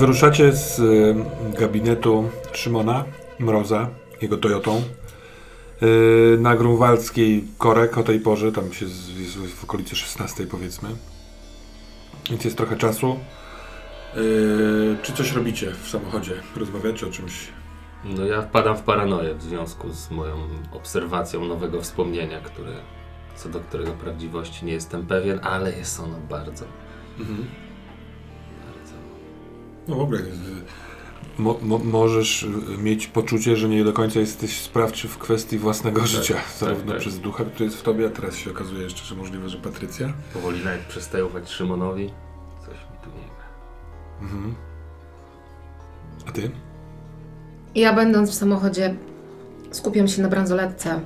Wyruszacie z y, gabinetu Szymona Mroza, jego Toyotą, y, na grunwaldzkiej korek o tej porze, tam się z, jest w okolicy 16 powiedzmy. Więc jest trochę czasu. Y, czy coś robicie w samochodzie? Rozmawiacie o czymś? No ja wpadam w paranoję w związku z moją obserwacją nowego wspomnienia, które, co do którego prawdziwości nie jestem pewien, ale jest ono bardzo, Mhm. No w ogóle mo, mo, możesz mieć poczucie, że nie do końca jesteś sprawczy w kwestii własnego życia. Zarówno tak. przez ducha, który jest w tobie, a teraz się okazuje jeszcze, że możliwe, że Patrycja. Powoli nawet przestaję ufać Szymonowi. Coś mi tu nie gra. Mhm. A ty? Ja będąc w samochodzie skupiam się na bransoletce,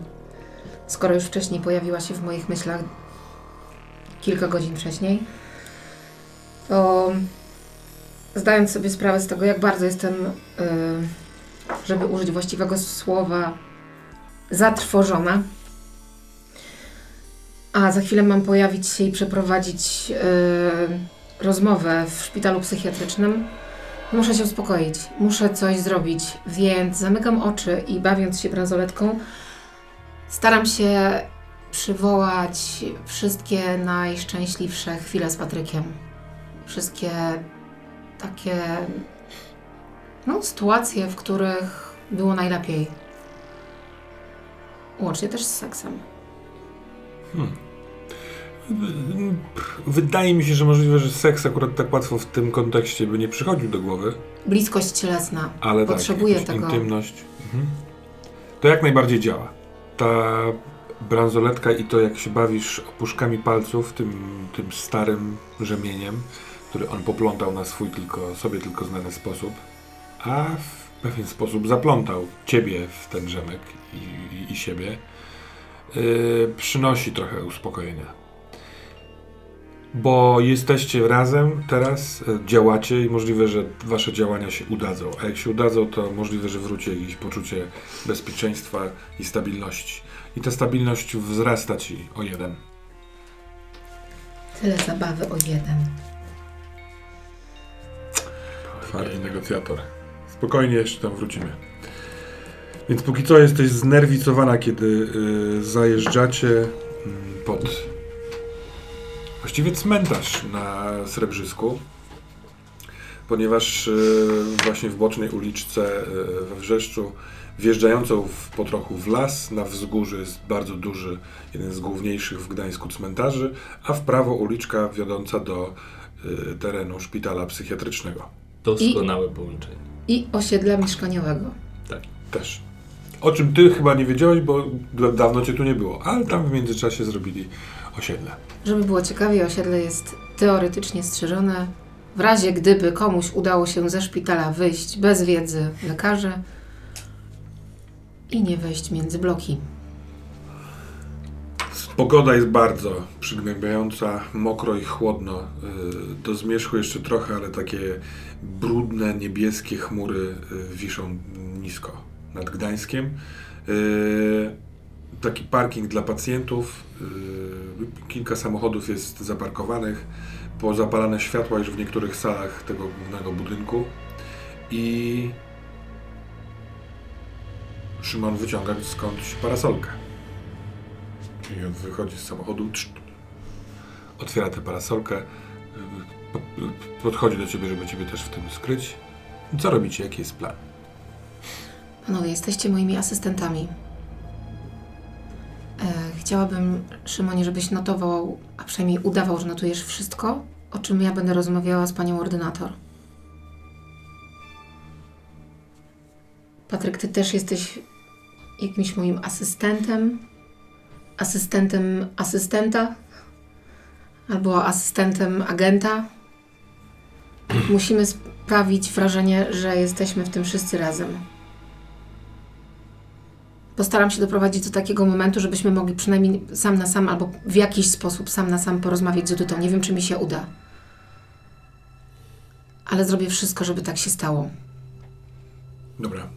skoro już wcześniej pojawiła się w moich myślach kilka godzin wcześniej. To zdając sobie sprawę z tego, jak bardzo jestem, y, żeby użyć właściwego słowa, zatrwożona. A za chwilę mam pojawić się i przeprowadzić y, rozmowę w szpitalu psychiatrycznym. Muszę się uspokoić, muszę coś zrobić, więc zamykam oczy i bawiąc się bransoletką, staram się przywołać wszystkie najszczęśliwsze chwile z Patrykiem. Wszystkie takie no, sytuacje, w których było najlepiej. Łącznie też z seksem. Wydaje mi się, że możliwe, że seks akurat tak łatwo w tym kontekście by nie przychodził do głowy, Bliskość cielesna. ale Potrzebuję tak, tego. intymność. Mhm. To jak najbardziej działa. Ta bransoletka i to, jak się bawisz opuszkami palców tym, tym starym rzemieniem, który on poplątał na swój tylko, sobie tylko znany sposób, a w pewien sposób zaplątał ciebie w ten rzemek i, i, i siebie, yy, przynosi trochę uspokojenia. Bo jesteście razem teraz, e, działacie i możliwe, że wasze działania się udadzą. A jak się udadzą, to możliwe, że wróci jakieś poczucie bezpieczeństwa i stabilności. I ta stabilność wzrasta ci o jeden. Tyle zabawy o jeden. Twardy negocjator. Spokojnie, jeszcze tam wrócimy. Więc póki co jesteś znerwicowana, kiedy y, zajeżdżacie mm, pod właściwie cmentarz na Srebrzysku, ponieważ y, właśnie w bocznej uliczce y, we Wrzeszczu, wjeżdżającą w, po trochu w las, na wzgórzu jest bardzo duży, jeden z główniejszych w Gdańsku cmentarzy, a w prawo uliczka wiodąca do y, terenu szpitala psychiatrycznego. Doskonałe połączenie. I osiedla mieszkaniowego. Też. O czym ty chyba nie wiedziałeś, bo da- dawno cię tu nie było, ale tam w międzyczasie zrobili osiedle. Żeby było ciekawie, osiedle jest teoretycznie strzeżone. W razie gdyby komuś udało się ze szpitala wyjść bez wiedzy lekarzy i nie wejść między bloki. Pogoda jest bardzo przygnębiająca, mokro i chłodno. Yy, Do zmierzchu jeszcze trochę, ale takie brudne, niebieskie chmury yy, wiszą nisko nad Gdańskiem. Yy, Taki parking dla pacjentów. Kilka samochodów jest zaparkowanych. Pozapalane światła już w niektórych salach tego głównego budynku. I Szymon wyciąga skądś parasolkę. I on wychodzi z samochodu, otwiera tę parasolkę, y, po- podchodzi do ciebie, żeby ciebie też w tym skryć. Co robicie? Jaki jest plan? Panowie, jesteście moimi asystentami. E, chciałabym, Szymonie, żebyś notował, a przynajmniej udawał, że notujesz wszystko, o czym ja będę rozmawiała z panią ordynator. Patryk, ty też jesteś jakimś moim asystentem? Asystentem asystenta? Albo asystentem agenta? Musimy sprawić wrażenie, że jesteśmy w tym wszyscy razem. Postaram się doprowadzić do takiego momentu, żebyśmy mogli przynajmniej sam na sam albo w jakiś sposób sam na sam porozmawiać z Edytą. Nie wiem, czy mi się uda. Ale zrobię wszystko, żeby tak się stało. Dobra.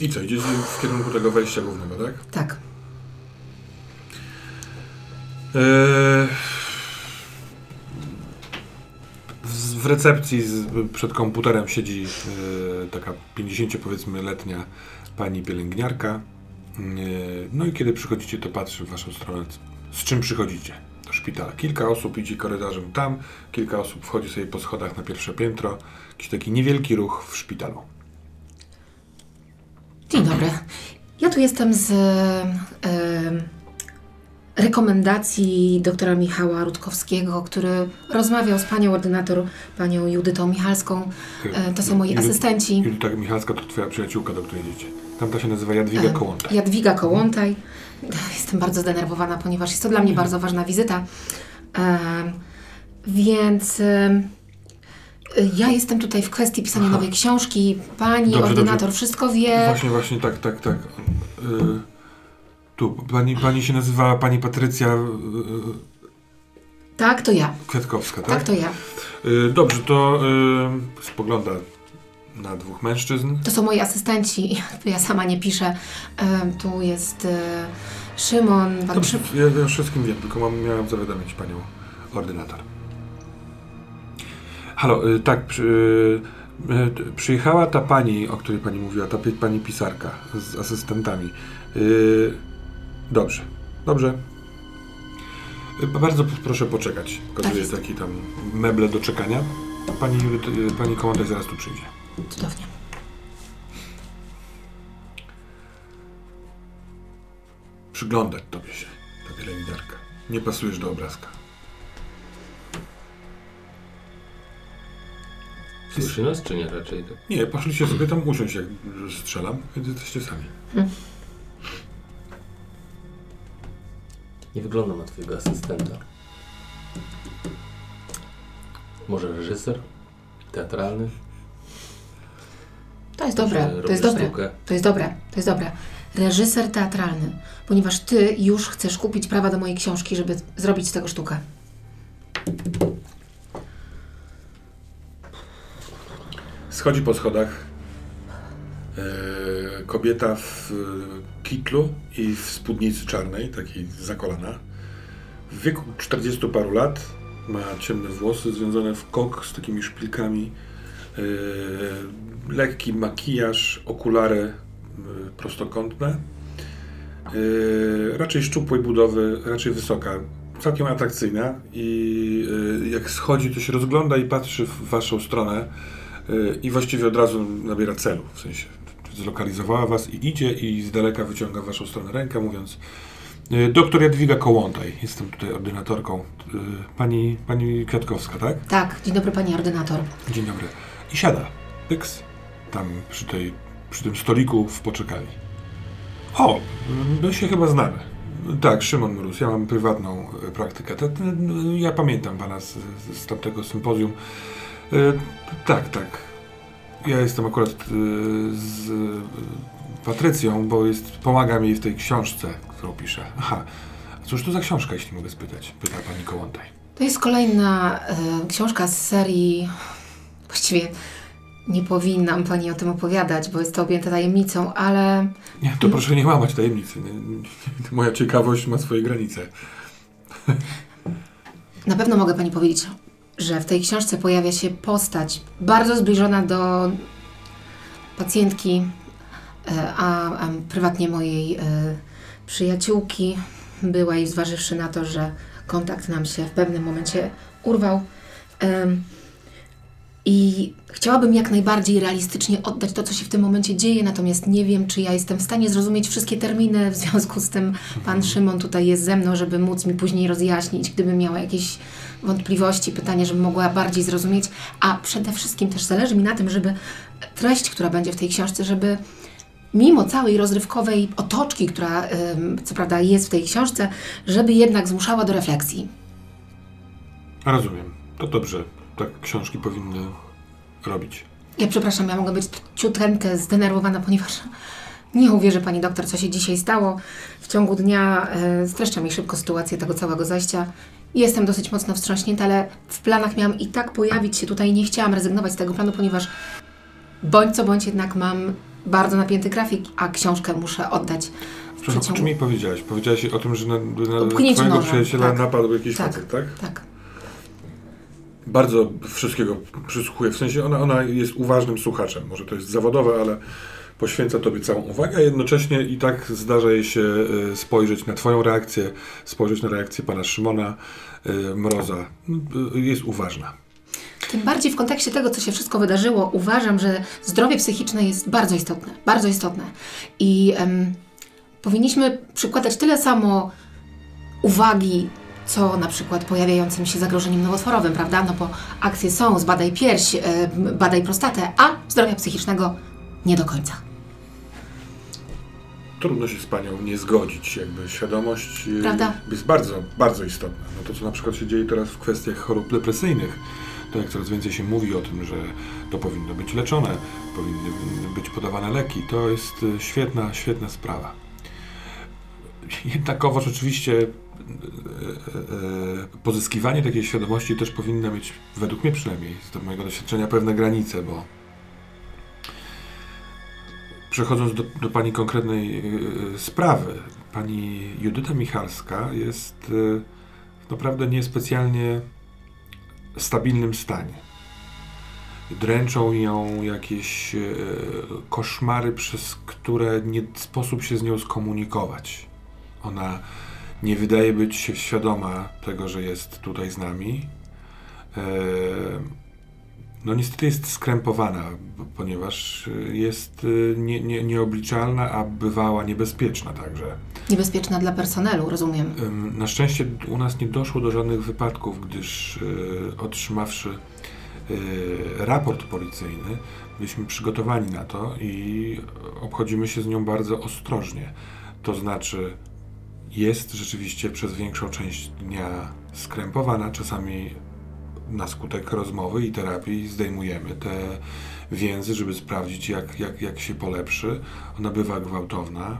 I co, idziecie w kierunku tego wejścia głównego, tak? Tak. Eee... w recepcji z, przed komputerem siedzi e, taka 50 powiedzmy letnia pani pielęgniarka. E, no i kiedy przychodzicie, to patrzy w waszą stronę, z czym przychodzicie do szpitala. Kilka osób idzie korytarzem tam, kilka osób wchodzi sobie po schodach na pierwsze piętro. Jakiś taki niewielki ruch w szpitalu. Dzień dobry. Ja tu jestem z rekomendacji doktora Michała Rutkowskiego, który rozmawiał z panią ordynator, panią Judytą Michalską. E, to są moi Judy- asystenci. Judyta Michalska to twoja przyjaciółka, do której idziecie. Tamta się nazywa Jadwiga E, Kołąta. Jadwiga Kołątaj. Jestem bardzo zdenerwowana, ponieważ jest to dla mnie bardzo ważna wizyta. Em, więc ja jestem tutaj w kwestii pisania Aha. nowej książki. Pani Dobrze, ordynator dobrze. wszystko wie. Właśnie, właśnie, tak, tak, tak. Y, tu, pani, pani się nazywa pani Patrycja y, Tak, to ja. Kwiatkowska, Tak, tak? to ja. Y, dobrze, to y, spogląda na dwóch mężczyzn. To są moi asystenci. Ja sama nie piszę. Em, tu jest Szymon. Pan Dobrze, ja, ja wszystkim wiem, tylko mam, miałem zawiadomić panią ordynator. Halo, y, tak, przy, y, y, przyjechała ta pani, o której pani mówiła, ta pani pisarka z asystentami. Dobrze, dobrze. Bardzo proszę poczekać. Pokazuję jest. taki tam meble do czekania. Pani, pani Kołątek zaraz tu przyjdzie. Cudownie. Przyglądać tobie się, ta pielęgniarka. Nie pasujesz do obrazka. Słyszy nas, czy nie raczej? Tak. Nie, poszliście sobie tam usiąść, jak strzelam, więc jesteście sami. Nie wygląda na twojego asystenta. Może reżyser? Teatralny? To jest Może dobre. To jest dobre. sztukę? To jest dobre. To jest dobre. Reżyser teatralny. Ponieważ ty już chcesz kupić prawa do mojej książki, żeby zrobić z tego sztukę. Schodzi po schodach e, kobieta w e, kitlu i w spódnicy czarnej, takiej za kolana. W wieku 40 paru lat ma ciemne włosy związane w kok z takimi szpilkami, e, lekki makijaż, okulary e, prostokątne. E, raczej szczupłej budowy, raczej wysoka, całkiem atrakcyjna i e, jak schodzi, to się rozgląda i patrzy w waszą stronę i właściwie od razu nabiera celu, w sensie zlokalizowała was i idzie i z daleka wyciąga w waszą stronę rękę, mówiąc e, doktor Jadwiga Kołątaj, jestem tutaj ordynatorką, e, pani, pani Kwiatkowska, tak? Tak, dzień dobry pani ordynator. Dzień dobry. I siada, pyks, tam przy, tej, przy tym stoliku w poczekalni. O, my się chyba znamy. Tak, Szymon Mróz, ja mam prywatną e, praktykę. To, ja pamiętam pana z, z tamtego sympozjum. E, tak, tak. Ja jestem akurat e, z e, Patrycją, bo jest, pomagam jej w tej książce, którą piszę. Aha, a cóż to za książka, jeśli mogę spytać? Pyta pani Kołątaj. To jest kolejna e, książka z serii. Właściwie nie powinnam pani o tym opowiadać, bo jest to objęte tajemnicą, ale Nie, to proszę nie łamać tajemnicy. Nie, nie, moja ciekawość ma swoje granice. na pewno mogę pani powiedzieć, że w tej książce pojawia się postać bardzo zbliżona do pacjentki, e, a, a prywatnie mojej e, przyjaciółki byłej, zważywszy na to, że kontakt nam się w pewnym momencie urwał. I chciałabym jak najbardziej realistycznie oddać to, co się w tym momencie dzieje, natomiast nie wiem, czy ja jestem w stanie zrozumieć wszystkie terminy. W związku z tym pan Szymon tutaj jest ze mną, żeby móc mi później rozjaśnić, gdybym miała jakieś wątpliwości, pytanie, żebym mogła bardziej zrozumieć. A przede wszystkim też zależy mi na tym, żeby treść, która będzie w tej książce, żeby mimo całej rozrywkowej otoczki, która co prawda jest w tej książce, żeby jednak zmuszała do refleksji. Rozumiem. To dobrze. Tak książki powinny robić. Ja przepraszam, ja mogę być ciutkę zdenerwowana, ponieważ nie uwierzy pani doktor, co się dzisiaj stało. W ciągu dnia e, streszczę mi szybko sytuację tego całego zajścia. Jestem dosyć mocno wstrząśnięta, ale w planach miałam i tak pojawić się tutaj. Nie chciałam rezygnować z tego planu, ponieważ bądź co bądź jednak mam bardzo napięty grafik, a książkę muszę oddać. Przepraszam, o przeciągu- czym mi powiedziałaś? Powiedziałaś o tym, że na, na O twojego nożem, przyjaciela tak. napadł jakiś Tak. facet, tak? Tak. bardzo wszystkiego przysłuchuje. W sensie ona, ona jest uważnym słuchaczem. Może to jest zawodowe, ale poświęca Tobie całą uwagę, a jednocześnie i tak zdarza jej się y, spojrzeć na Twoją reakcję, spojrzeć na reakcję pana Szymona y, Mroza. Y, Jest uważna. Tym bardziej w kontekście tego, co się wszystko wydarzyło, uważam, że zdrowie psychiczne jest bardzo istotne. Bardzo istotne. I em, powinniśmy przykładać tyle samo uwagi, co na przykład pojawiającym się zagrożeniem nowotworowym, prawda? No bo akcje są, zbadaj pierś, badaj prostatę, a zdrowia psychicznego nie do końca. Trudno się z panią nie zgodzić, jakby świadomość y, Prawda. jest bardzo, bardzo istotna. No to, co na przykład się dzieje teraz w kwestiach chorób depresyjnych, to jak coraz więcej się mówi o tym, że to powinno być leczone, powinny być podawane leki, to jest y, świetna, świetna sprawa. Jednakowoż oczywiście y, pozyskiwanie takiej świadomości też powinno mieć, według mnie przynajmniej, z mojego doświadczenia, pewne granice, bo Przechodząc do, do Pani konkretnej y, sprawy, Pani Judyta Michalska jest y, naprawdę niespecjalnie stabilnym stanie. Dręczą ją jakieś y, koszmary, przez które nie sposób się z nią skomunikować. Ona nie wydaje być świadoma tego, że jest tutaj z nami. E, no niestety jest skrępowana, ponieważ y, jest y, nie, nie, nieobliczalna, a bywała niebezpieczna także. Niebezpieczna dla personelu, rozumiem. Na szczęście u nas nie doszło do żadnych wypadków, gdyż y, otrzymawszy raport policyjny, byliśmy przygotowani na to i obchodzimy się z nią bardzo ostrożnie. To znaczy, jest rzeczywiście przez większą część dnia skrępowana, czasami na skutek rozmowy i terapii zdejmujemy te więzy, żeby sprawdzić, jak, jak, jak się polepszy. Ona bywa gwałtowna.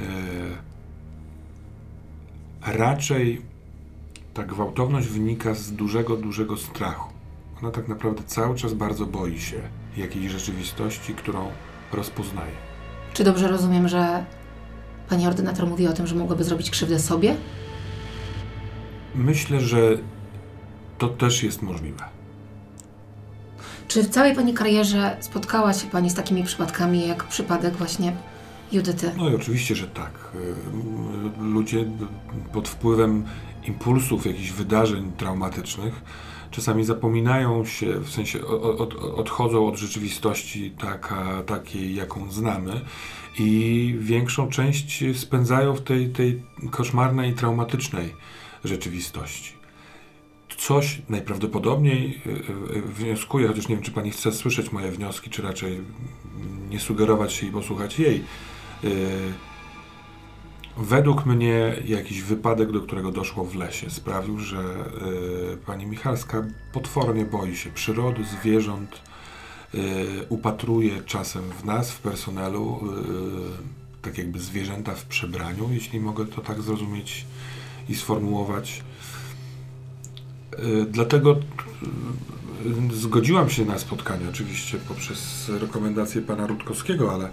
E, raczej ta gwałtowność wynika z dużego, dużego strachu. Ona tak naprawdę cały czas bardzo boi się jakiejś rzeczywistości, którą rozpoznaje. Czy dobrze rozumiem, że pani ordynator mówi o tym, że mogłaby zrobić krzywdę sobie? Myślę, że to też jest możliwe. Czy w całej pani karierze spotkała się pani z takimi przypadkami, jak przypadek właśnie Judyty? No i oczywiście, że tak. Y, Ludzie pod wpływem impulsów, jakichś wydarzeń traumatycznych czasami zapominają się, w sensie od, odchodzą od rzeczywistości taka, takiej, jaką znamy i większą część spędzają w tej, tej koszmarnej, traumatycznej rzeczywistości. Coś najprawdopodobniej y, y, wnioskuję, chociaż nie wiem, czy pani chce słyszeć moje wnioski, czy raczej nie sugerować się i posłuchać jej. Y, Według mnie jakiś wypadek, do którego doszło w lesie, sprawił, że pani Michalska potwornie boi się przyrody, zwierząt, upatruje czasem w nas, w personelu, tak jakby zwierzęta w przebraniu, jeśli mogę to tak zrozumieć i sformułować. Y, Dlatego y, zgodziłam się na spotkanie, oczywiście poprzez rekomendację pana Rutkowskiego, ale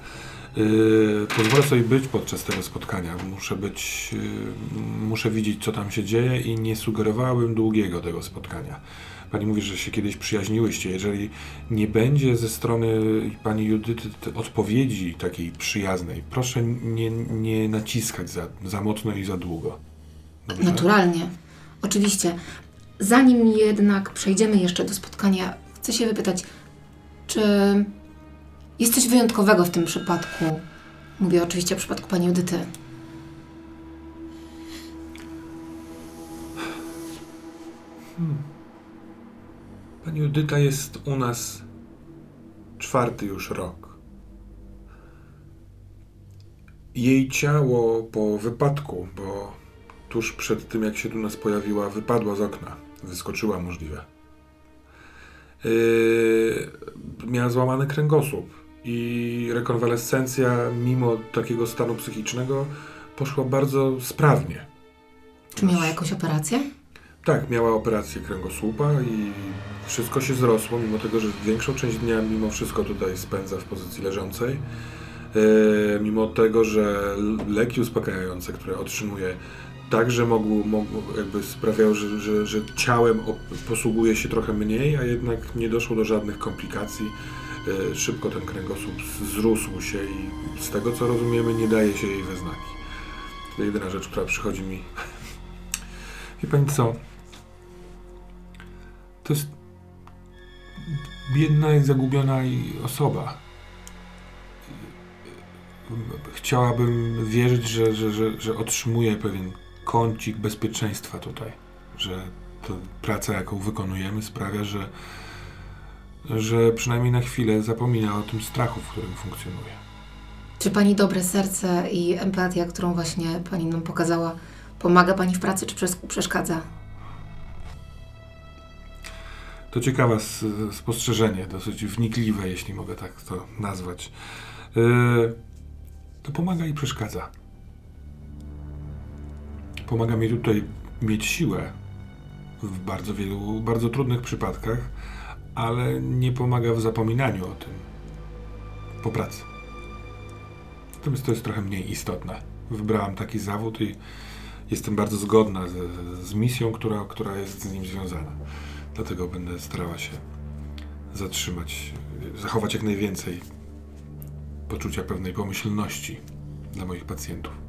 y, pozwolę sobie być podczas tego spotkania. Muszę być, y, muszę widzieć, co tam się dzieje i nie sugerowałbym długiego tego spotkania. Pani mówi, że się kiedyś przyjaźniłyście. Jeżeli nie będzie ze strony pani Judyty odpowiedzi takiej przyjaznej, proszę nie, nie naciskać za, za mocno i za długo. Dobrze? Naturalnie. Oczywiście. Zanim jednak przejdziemy jeszcze do spotkania, chcę się wypytać, czy jest coś wyjątkowego w tym przypadku? Mówię oczywiście o przypadku pani Judyty. Pani Judyta jest u nas czwarty już rok. Jej ciało po wypadku, bo tuż przed tym jak się tu nas pojawiła, wypadła z okna. Wyskoczyła możliwe. Yy, miała złamany kręgosłup i rekonwalescencja, mimo takiego stanu psychicznego, poszła bardzo sprawnie. Czy miała jakąś operację? Tak, miała operację kręgosłupa i wszystko się zrosło, mimo tego, że większą część dnia mimo wszystko tutaj spędza w pozycji leżącej. E, mimo tego, że leki uspokajające, które otrzymuje, tak, że mogło, mogło jakby sprawiało, że, że, że ciałem posługuje się trochę mniej, a jednak nie doszło do żadnych komplikacji. E, Szybko ten kręgosłup zrósł się i z tego co rozumiemy nie daje się jej we znaki. To jedyna rzecz, która przychodzi mi. Wie pani co? To jest biedna i zagubiona i osoba. Chciałabym wierzyć, że, że, że, że otrzymuje pewien kącik bezpieczeństwa tutaj. Że praca, jaką wykonujemy, sprawia, że, że przynajmniej na chwilę zapomina o tym strachu, w którym funkcjonuje. Czy pani dobre serce i empatia, którą właśnie pani nam pokazała, pomaga pani w pracy, czy przes- przeszkadza? To ciekawe spostrzeżenie, dosyć wnikliwe, jeśli mogę tak to nazwać. Yy, to pomaga i przeszkadza. Pomaga mi tutaj mieć siłę w bardzo wielu, bardzo trudnych przypadkach, ale nie pomaga w zapominaniu o tym po pracy. Natomiast to jest trochę mniej istotne. Wybrałam taki zawód i jestem bardzo zgodna z, z misją, która, która jest z nim związana. Dlatego będę starała się zatrzymać, zachować jak najwięcej poczucia pewnej pomyślności dla moich pacjentów.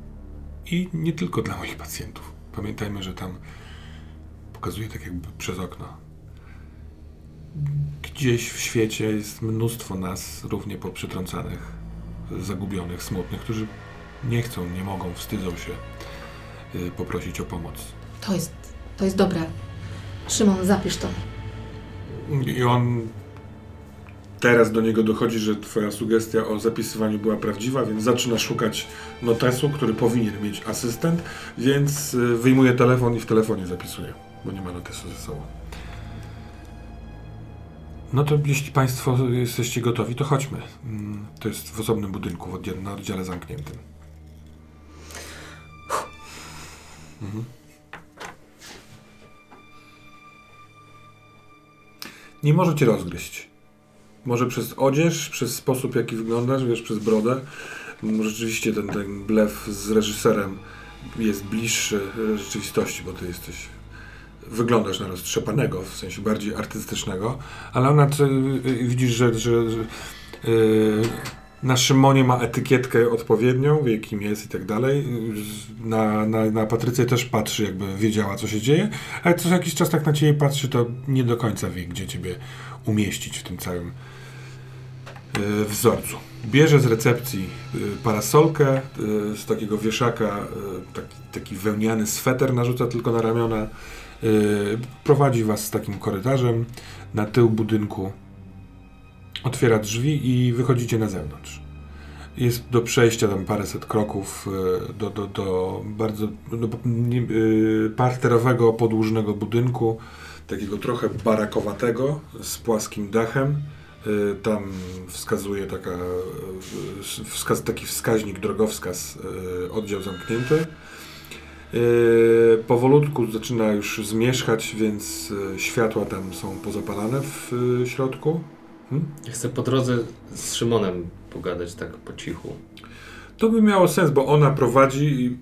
I nie tylko dla moich pacjentów. Pamiętajmy, że tam pokazuję tak jakby przez okno. Gdzieś w świecie jest mnóstwo nas równie poprzytrącanych, zagubionych, smutnych, którzy nie chcą, nie mogą, wstydzą się y, poprosić o pomoc. To jest, to jest dobre. Szymon, zapisz to. I on teraz do niego dochodzi, że twoja sugestia o zapisywaniu była prawdziwa, więc zaczyna szukać notesu, który powinien mieć asystent, więc y, wyjmuje telefon i w telefonie zapisuje, bo nie ma notesu ze sobą. No to jeśli Państwo jesteście gotowi, to chodźmy. Mm, To jest w osobnym budynku, w oddziale, na oddziale zamkniętym. Mhm. Nie możecie rozgryźć. Może przez odzież, przez sposób, jaki wyglądasz, wiesz, przez brodę. Może Rzeczywiście ten, ten blef z reżyserem jest bliższy rzeczywistości, bo ty jesteś. Wyglądasz na roztrzepanego, w sensie bardziej artystycznego, ale ona ty, y, widzisz, że, że, że y, na Szymonie ma etykietkę odpowiednią, wie kim jest i tak dalej. Na, na, na Patrycję też patrzy, jakby wiedziała, co się dzieje, ale co jakiś czas tak na ciebie patrzy, to nie do końca wie, gdzie ciebie umieścić w tym całym y, wzorcu. Bierze z recepcji y, parasolkę, y, z takiego wieszaka taki, taki wełniany sweter narzuca tylko na ramiona. Prowadzi was takim korytarzem na tył budynku. Otwiera drzwi i wychodzicie na zewnątrz. Jest do przejścia tam paręset kroków do, do, do bardzo do, y, parterowego, podłużnego budynku, takiego trochę barakowatego, z płaskim dachem. Y, Tam wskazuje taka, y, wskaz, taki wskaźnik, drogowskaz, y, oddział zamknięty. Powolutku zaczyna już zmierzchać, więc światła tam są pozapalane w środku. Hmm? Ja chcę po drodze z Szymonem pogadać tak po cichu. To by miało sens, bo ona prowadzi i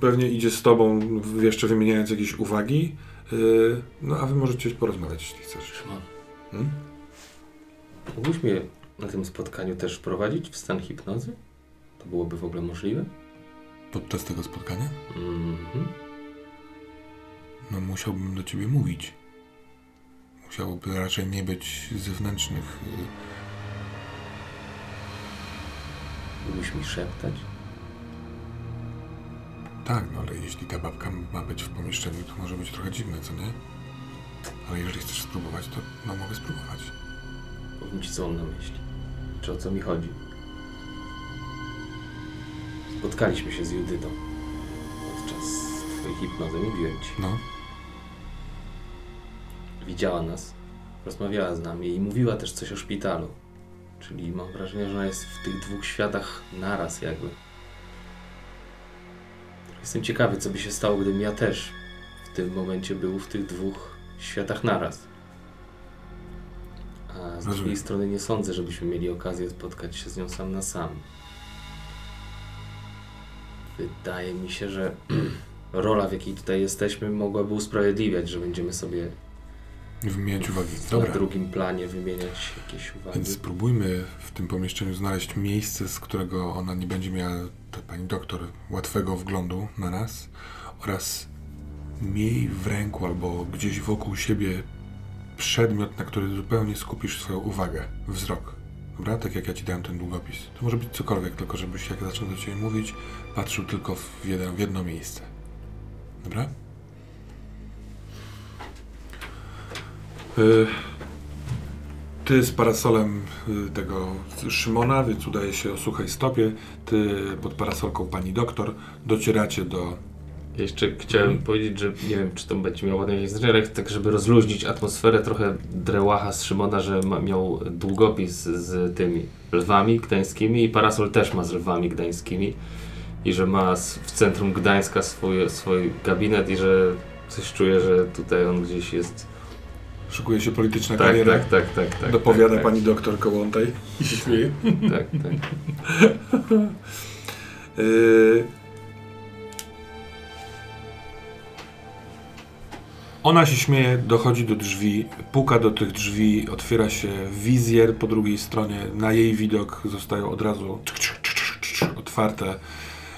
pewnie idzie z tobą, jeszcze wymieniając jakieś uwagi. Y, No a wy możecie porozmawiać, jeśli chcesz. Szymon, Hmm? mógłbyś mnie na tym spotkaniu też wprowadzić w stan hipnozy? To byłoby w ogóle możliwe? Podczas tego spotkania? Mhm. No musiałbym do ciebie mówić. Musiałoby raczej nie być zewnętrznych. Mógłbyś mi szeptać? Tak, no ale jeśli ta babka ma być w pomieszczeniu, to może być trochę dziwne, co nie? Ale jeżeli chcesz spróbować, to no mogę spróbować. Powiem ci, co on na myśli. Czy o co mi chodzi? Spotkaliśmy się z Judytą podczas twojej hipnozy, mówiłem ci. No, Widziała nas, rozmawiała z nami i mówiła też coś o szpitalu. Czyli mam wrażenie, że ona jest w tych dwóch światach naraz jakby. Jestem ciekawy, co by się stało, gdybym ja też w tym momencie był w tych dwóch światach naraz. A z drugiej strony nie sądzę, żebyśmy mieli okazję spotkać się z nią sam na sam. Wydaje mi się, że rola, w jakiej tutaj jesteśmy, mogłaby usprawiedliwiać, że będziemy sobie Wymieniać uwagi. na Dobra. drugim planie wymieniać jakieś uwagi. Więc spróbujmy w tym pomieszczeniu znaleźć miejsce, z którego ona nie będzie miała, pani doktor, łatwego wglądu na nas oraz miej w ręku albo gdzieś wokół siebie przedmiot, na który zupełnie skupisz swoją uwagę, wzrok. Dobra? Tak jak ja ci dałem ten długopis. To może być cokolwiek, tylko żebyś jak zaczął do ciebie mówić, patrzył tylko w, jeden, w jedno miejsce. Dobra? Y ty z parasolem y, tego Szymona, więc udaje się o suchej stopie. Ty pod parasolką pani doktor docieracie do. Jeszcze chciałem Mhm. powiedzieć, że nie wiem, czy to będzie miało jakieś znaczenie, tak, żeby rozluźnić atmosferę, trochę drełacha z Szymona, że ma, miał długopis z tymi lwami gdańskimi i parasol też ma z lwami gdańskimi i że ma w centrum Gdańska swój, swój gabinet i że coś czuje, że tutaj on gdzieś jest. Szykuje się polityczna Tak, kariera. tak, tak, tak, tak. Dopowiada tak, pani doktor Kołątaj i się śmieje. Tak, tak. Yy... Ona się śmieje, dochodzi do drzwi, puka do tych drzwi, otwiera się wizjer po drugiej stronie. Na jej widok zostają od razu otwarte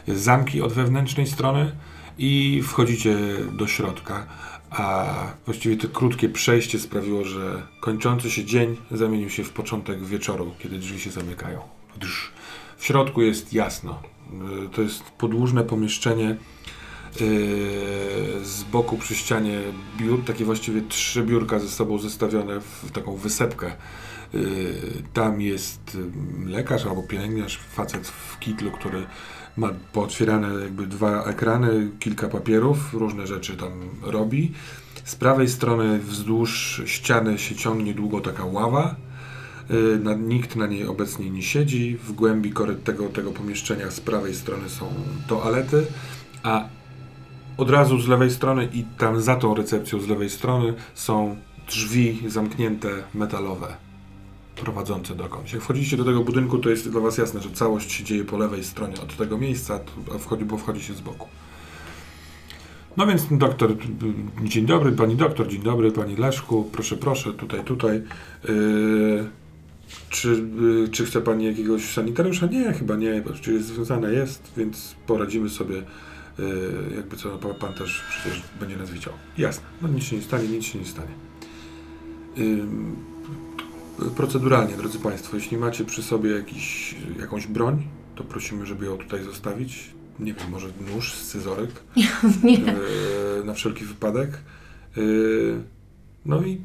zamki od wewnętrznej strony i wchodzicie do środka. A właściwie to krótkie przejście sprawiło, że kończący się dzień zamienił się w początek wieczoru, kiedy drzwi się zamykają. W środku jest jasno. Y, To jest podłużne pomieszczenie. y, Z boku przy ścianie biur, takie właściwie trzy biurka ze sobą zestawione w taką wysepkę. Y, Tam jest lekarz albo pielęgniarz, facet w kitlu, który ma pootwierane jakby dwa ekrany, kilka papierów, różne rzeczy tam robi. Z prawej strony wzdłuż ściany się ciągnie długo taka ława. Y, Na, nikt na niej obecnie nie siedzi. W głębi tego, tego pomieszczenia z prawej strony są toalety, a od razu z lewej strony i tam za tą recepcją z lewej strony są drzwi zamknięte, metalowe, prowadzące dokądś. Jak wchodzicie do tego budynku, to jest dla Was jasne, że całość się dzieje po lewej stronie od tego miejsca, a wchodzi, bo wchodzi się z boku. No więc doktor, dzień dobry, pani doktor, dzień dobry, pani Leszku, proszę, proszę, tutaj, tutaj. Yy, czy, yy, czy chce pani jakiegoś sanitariusza? Nie, chyba nie, czy jest związane jest, więc poradzimy sobie, yy, jakby co, pan, pan też przecież będzie nas widział. Jasne, no nic się nie stanie, nic się nie stanie. Yy, proceduralnie, drodzy Państwo, jeśli macie przy sobie jakiś, jakąś broń, to prosimy, żeby ją tutaj zostawić. Nie wiem, może nóż, scyzoryk Nie. e, na wszelki wypadek. E, no i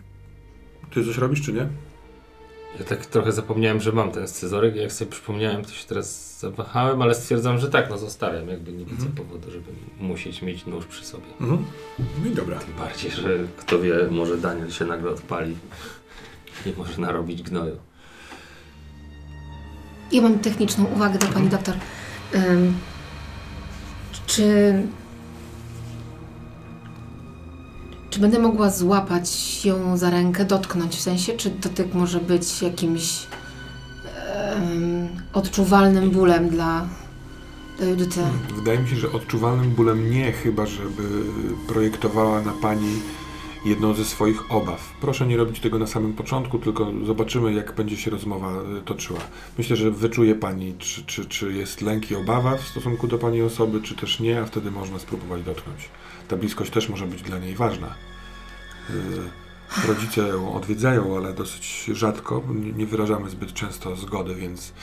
ty coś robisz, czy nie? Ja tak trochę zapomniałem, że mam ten scyzoryk. Jak sobie przypomniałem, to się teraz zawahałem, ale stwierdzam, że tak, no zostawiam. Jakby nie widzę Mhm. powodu, żeby musieć mieć nóż przy sobie. Mhm. No i dobra. Tym bardziej, że kto wie, może Daniel się nagle odpali i może narobić gnoju. Ja mam techniczną uwagę do pani doktor. Ym, czy. Czy będę mogła złapać ją za rękę, dotknąć w sensie, czy dotyk może być jakimś ym, odczuwalnym bólem dla, dla Judyty? Wydaje mi się, że odczuwalnym bólem nie, chyba żeby projektowała na pani jedną ze swoich obaw. Proszę nie robić tego na samym początku, tylko zobaczymy, jak będzie się rozmowa y, toczyła. Myślę, że wyczuje pani, czy, czy, czy jest lęk i obawa w stosunku do pani osoby, czy też nie, a wtedy można spróbować dotknąć. Ta bliskość też może być dla niej ważna. Y, Rodzice ją odwiedzają, ale dosyć rzadko. Nie- wyrażamy zbyt często zgody, więc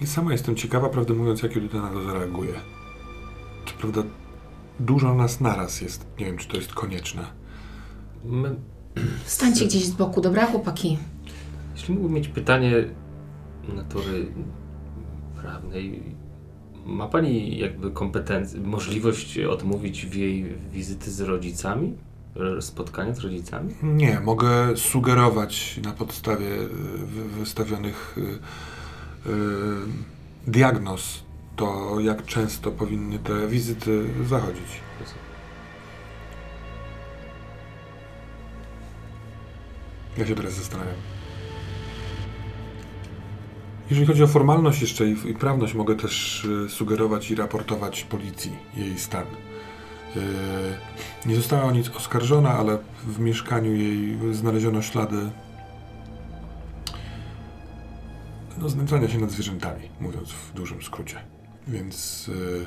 i sama jestem ciekawa, prawdę mówiąc, jak Judyta na to zareaguje. Czy prawda, dużo nas naraz jest. Nie wiem, czy to jest konieczne. My, Stańcie gdzieś z boku, dobra, chłopaki? jeśli mógłbym mieć pytanie natury prawnej, ma Pani jakby kompetencję, możliwość odmówić w jej wizyty z rodzicami? Spotkania z rodzicami? Nie, mogę sugerować na podstawie y, wy- wystawionych y, y, diagnoz to, jak często powinny te wizyty zachodzić. Ja się teraz zastanawiam. Jeżeli chodzi o formalność jeszcze i, i prawność, mogę też y, sugerować i raportować policji jej stan. Nie została o nic oskarżona, ale w mieszkaniu jej znaleziono ślady no, znęcania się nad zwierzętami, mówiąc w dużym skrócie. Więc yy,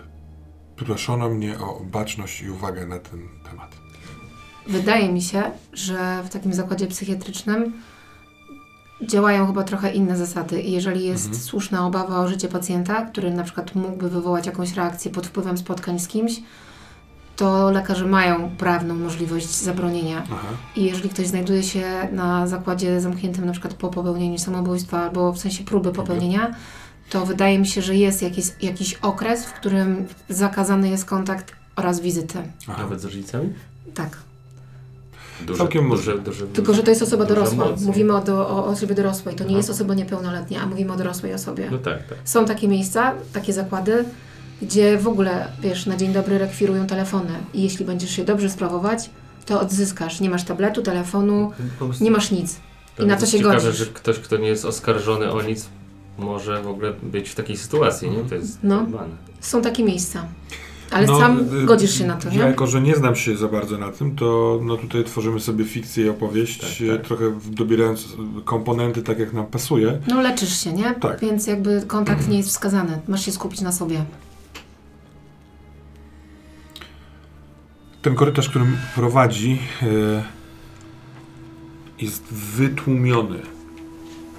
proszono mnie o baczność i uwagę na ten temat. Wydaje mi się, że w takim zakładzie psychiatrycznym działają chyba trochę inne zasady i jeżeli jest Mhm. słuszna obawa o życie pacjenta, który na przykład mógłby wywołać jakąś reakcję pod wpływem spotkań z kimś, to lekarze mają prawną możliwość zabronienia. Aha. I jeżeli ktoś znajduje się na zakładzie zamkniętym na przykład po popełnieniu samobójstwa albo w sensie próby popełnienia, to wydaje mi się, że jest jakiś, jakiś okres, w którym zakazany jest kontakt oraz wizyty. Aha. Nawet z rodzicami? Tak. Duże, Całkiem duże, duże, Tylko, że to jest osoba dorosła. Mówimy o, do, o osobie dorosłej. To nie Aha. jest osoba niepełnoletnia, a mówimy o dorosłej osobie. No tak, tak. Są takie miejsca, takie zakłady, gdzie w ogóle, wiesz, na dzień dobry rekwirują telefony. I jeśli będziesz się dobrze sprawować, to odzyskasz. Nie masz tabletu, telefonu, nie masz nic. to i na co się ciekawe, godzisz. że ktoś, kto nie jest oskarżony o nic, może w ogóle być w takiej sytuacji, nie? To jest No. Są takie miejsca. Ale No, sam y, godzisz się na to, Ja nie? jako, że nie znam się za bardzo na tym, to no tutaj tworzymy sobie fikcję i opowieść, Tak, tak. trochę dobierając komponenty tak jak nam pasuje. No leczysz się, nie? Tak. Więc jakby kontakt nie jest wskazany. Masz się skupić na sobie. Ten korytarz, którym prowadzi, e, jest wytłumiony.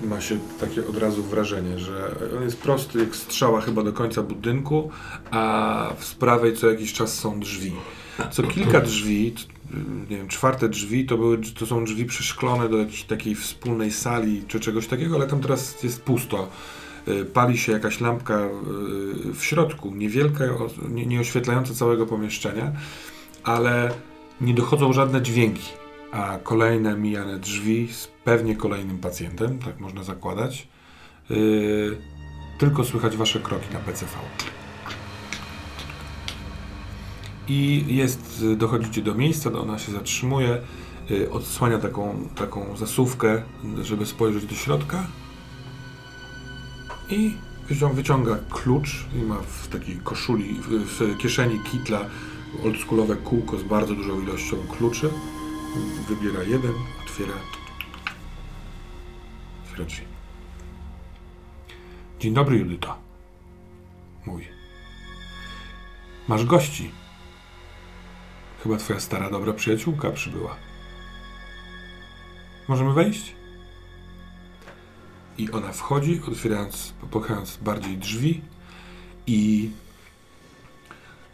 Ma się takie od razu wrażenie, że on jest prosty jak strzała chyba do końca budynku, a w prawej co jakiś czas są drzwi. Co kilka drzwi, nie wiem, czwarte drzwi to, były, to są drzwi przeszklone do jakiejś takiej wspólnej sali czy czegoś takiego, ale tam teraz jest pusto. E, Pali się jakaś lampka e, w środku, niewielka, nie, oświetlająca całego pomieszczenia, ale nie dochodzą żadne dźwięki. A kolejne mijane drzwi pewnie kolejnym pacjentem, tak można zakładać. Yy, tylko słychać wasze kroki na PCV. I jest, dochodzicie do miejsca, ona się zatrzymuje, y, odsłania taką, taką zasuwkę, żeby spojrzeć do środka i wycią- wyciąga klucz i ma w takiej koszuli, w kieszeni kitla oldschoolowe kółko z bardzo dużą ilością kluczy. Wybiera jeden, otwiera. Dzień dobry, Judyto. Mówi. Masz gości. Chyba twoja stara, dobra przyjaciółka przybyła. Możemy wejść? I ona wchodzi, otwierając, popychając bardziej drzwi i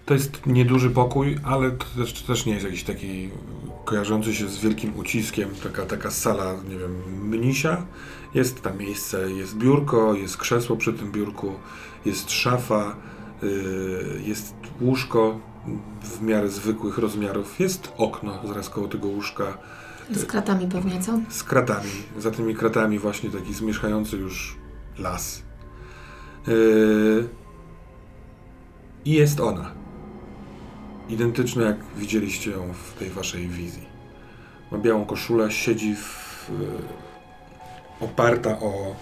to jest nieduży pokój, ale to też, to też nie jest jakiś taki kojarzący się z wielkim uciskiem, taka, taka sala, nie wiem, mnisia. Jest tam miejsce, jest biurko, jest krzesło przy tym biurku, jest szafa, yy, jest łóżko w miarę zwykłych rozmiarów, jest okno zaraz koło tego łóżka Z kratami pewnie, co? z kratami. Za tymi kratami właśnie taki zmierzchający już las. Yy, I jest ona. Identyczna jak widzieliście ją w tej waszej wizji. Ma białą koszulę, siedzi w, yy, oparta o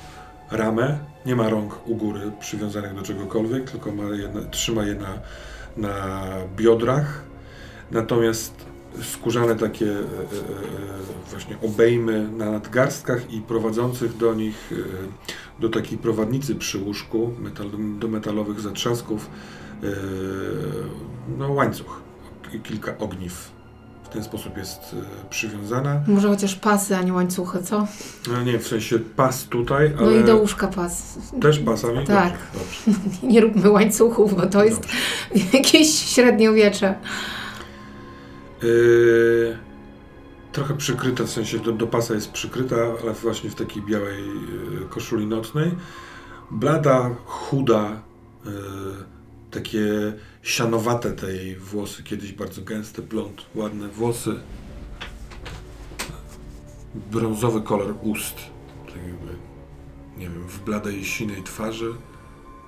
ramę. Nie ma rąk u góry przywiązanych do czegokolwiek, tylko ma je na, trzyma je na, na biodrach. Natomiast skórzane takie e, e, e, właśnie obejmy na nadgarstkach i prowadzących do nich, e, do takiej prowadnicy przy łóżku, metal, do metalowych zatrzasków, e, no łańcuch, kilka ogniw. W ten sposób jest e, przywiązana. Może chociaż pasy, a nie łańcuchy, co? No nie, w sensie pas tutaj, No ale i do łóżka pas. też pasami? Tak. Dobrze, dobrze. Nie róbmy łańcuchów, bo to jest Dobrze. jakieś średniowiecze. Yy, trochę przykryta, w sensie do, do pasa jest przykryta, ale właśnie w takiej białej yy, koszuli nocnej. Blada, chuda, yy, takie sianowate tej włosy, kiedyś bardzo gęste, blond, ładne włosy. Brązowy kolor ust, tak jakby, nie wiem, w bladej, sinej twarzy.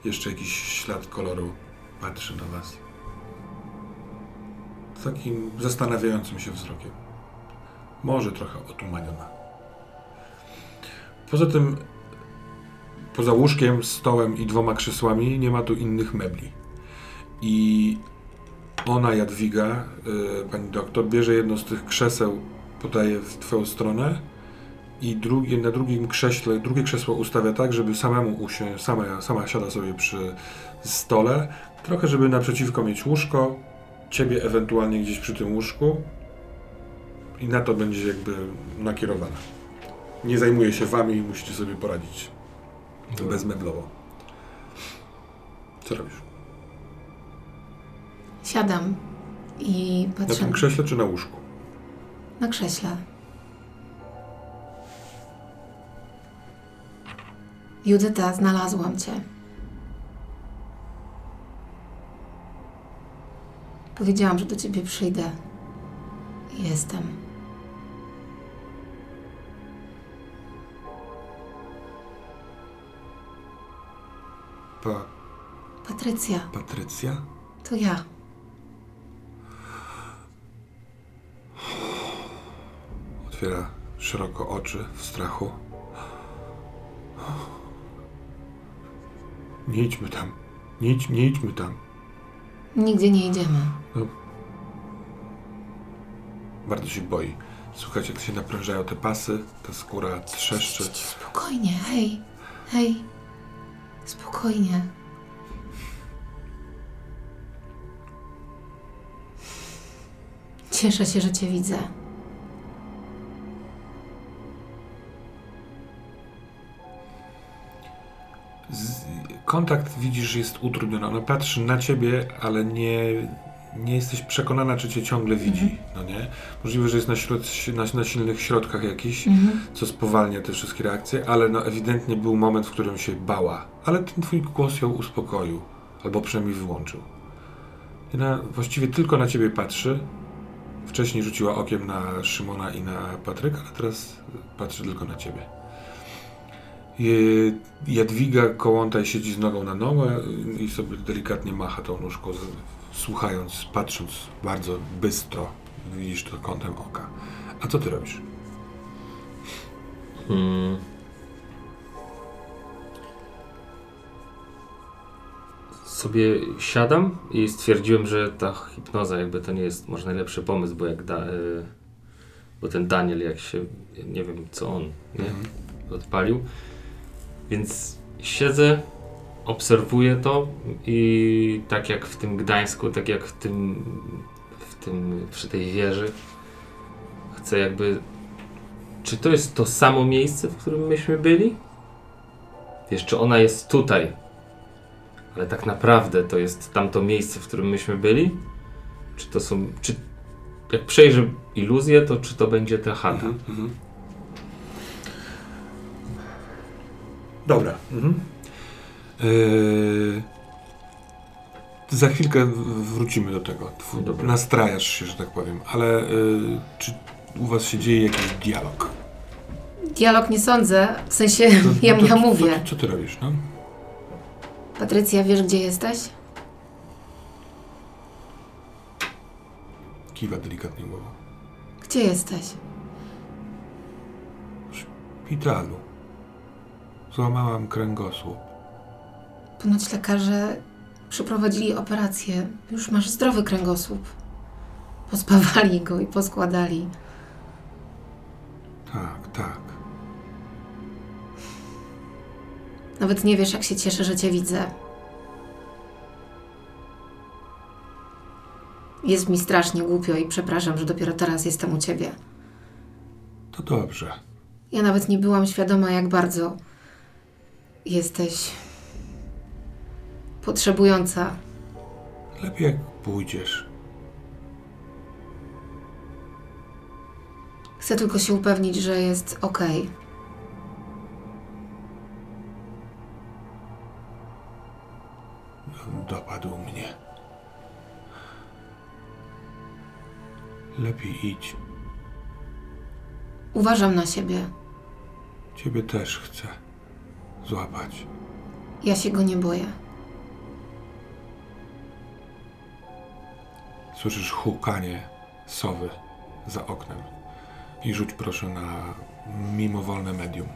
Jeszcze jakiś ślad koloru patrzy na was takim zastanawiającym się wzrokiem. Może trochę otumaniona. Poza tym, poza łóżkiem, stołem i dwoma krzesłami nie ma tu innych mebli. I ona, Jadwiga, y, pani doktor, bierze jedno z tych krzeseł, podaje w twoją stronę i drugie, na drugim krześle, drugie krzesło ustawia tak, żeby samemu usiąść, sama, sama siada sobie przy stole, trochę żeby naprzeciwko mieć łóżko, ciebie ewentualnie gdzieś przy tym łóżku i na to będzie jakby nakierowana. Nie zajmuje się wami, musicie sobie poradzić bezmeblowo. Co robisz? Siadam i Na patrzę tym krześle czy na łóżku? na krześle. Judyta, znalazłam cię. Powiedziałam, że do ciebie przyjdę. Jestem. Pa, Patrycja, Patrycja? to ja. Otwiera szeroko oczy w strachu. Nie idźmy tam. Nie, idź, nie idźmy tam. Nigdzie nie idziemy. Bardzo się boi. Słychać, jak się naprężają te pasy, ta skóra trzeszczy. Spokojnie, hej, hej. Spokojnie. Cieszę się, że cię widzę. Kontakt widzisz, że jest utrudniony. Ona patrzy na ciebie, ale nie, nie jesteś przekonana, czy cię ciągle widzi. No nie? Możliwe, że jest na, środ, na, na silnych środkach jakiś, Mhm. co spowalnia te wszystkie reakcje, ale no ewidentnie był moment, w którym się bała. Ale ten twój głos ją uspokoił, albo przynajmniej wyłączył. I ona właściwie tylko na ciebie patrzy. Wcześniej rzuciła okiem na Szymona i na Patryka, a teraz patrzy tylko na ciebie. Jadwiga Kołątaj siedzi z nogą na nogę i sobie delikatnie macha tą nóżką, słuchając, patrząc bardzo bystro. Widzisz to kątem oka. A co ty robisz? Hmm. Sobie siadam i stwierdziłem, że ta hipnoza jakby to nie jest może najlepszy pomysł, bo jak da, y, bo ten Daniel jak się, nie wiem co on nie, odpalił, więc siedzę, obserwuję to i tak jak w tym Gdańsku, tak jak w tym, w tym przy tej wieży, chcę jakby czy to jest to samo miejsce, w którym myśmy byli? Wiesz, czy ona jest tutaj? Ale tak naprawdę to jest tamto miejsce, w którym myśmy byli? Czy to są. Czy jak przejrzę iluzję, to czy to będzie ta chata? Mhm. Dobra. Mhm. Yy, za chwilkę wrócimy do tego. Tw- Dobra. Nastrajasz się, że tak powiem. Ale yy, czy u was się dzieje jakiś dialog? Dialog nie sądzę, w sensie To- ja, no to- ja mówię. to- Co ty robisz, no? Patrycja, wiesz gdzie jesteś? Kiwa delikatnie głową. Gdzie jesteś? W szpitalu. Złamałam kręgosłup. Ponoć lekarze przeprowadzili operację. Już masz zdrowy kręgosłup. Pospawali go i poskładali. Tak, tak. Nawet nie wiesz, jak się cieszę, że cię widzę. Jest mi strasznie głupio i przepraszam, że dopiero teraz jestem u ciebie. To dobrze. Ja nawet nie byłam świadoma, jak bardzo jesteś potrzebująca. Lepiej jak pójdziesz. Chcę tylko się upewnić, że jest ok. Dopadł mnie. Lepiej idź. Uważam na siebie. Ciebie też chcę złapać. Ja się go nie boję. Słyszysz hukanie sowy za oknem. I rzuć proszę na mimowolne medium.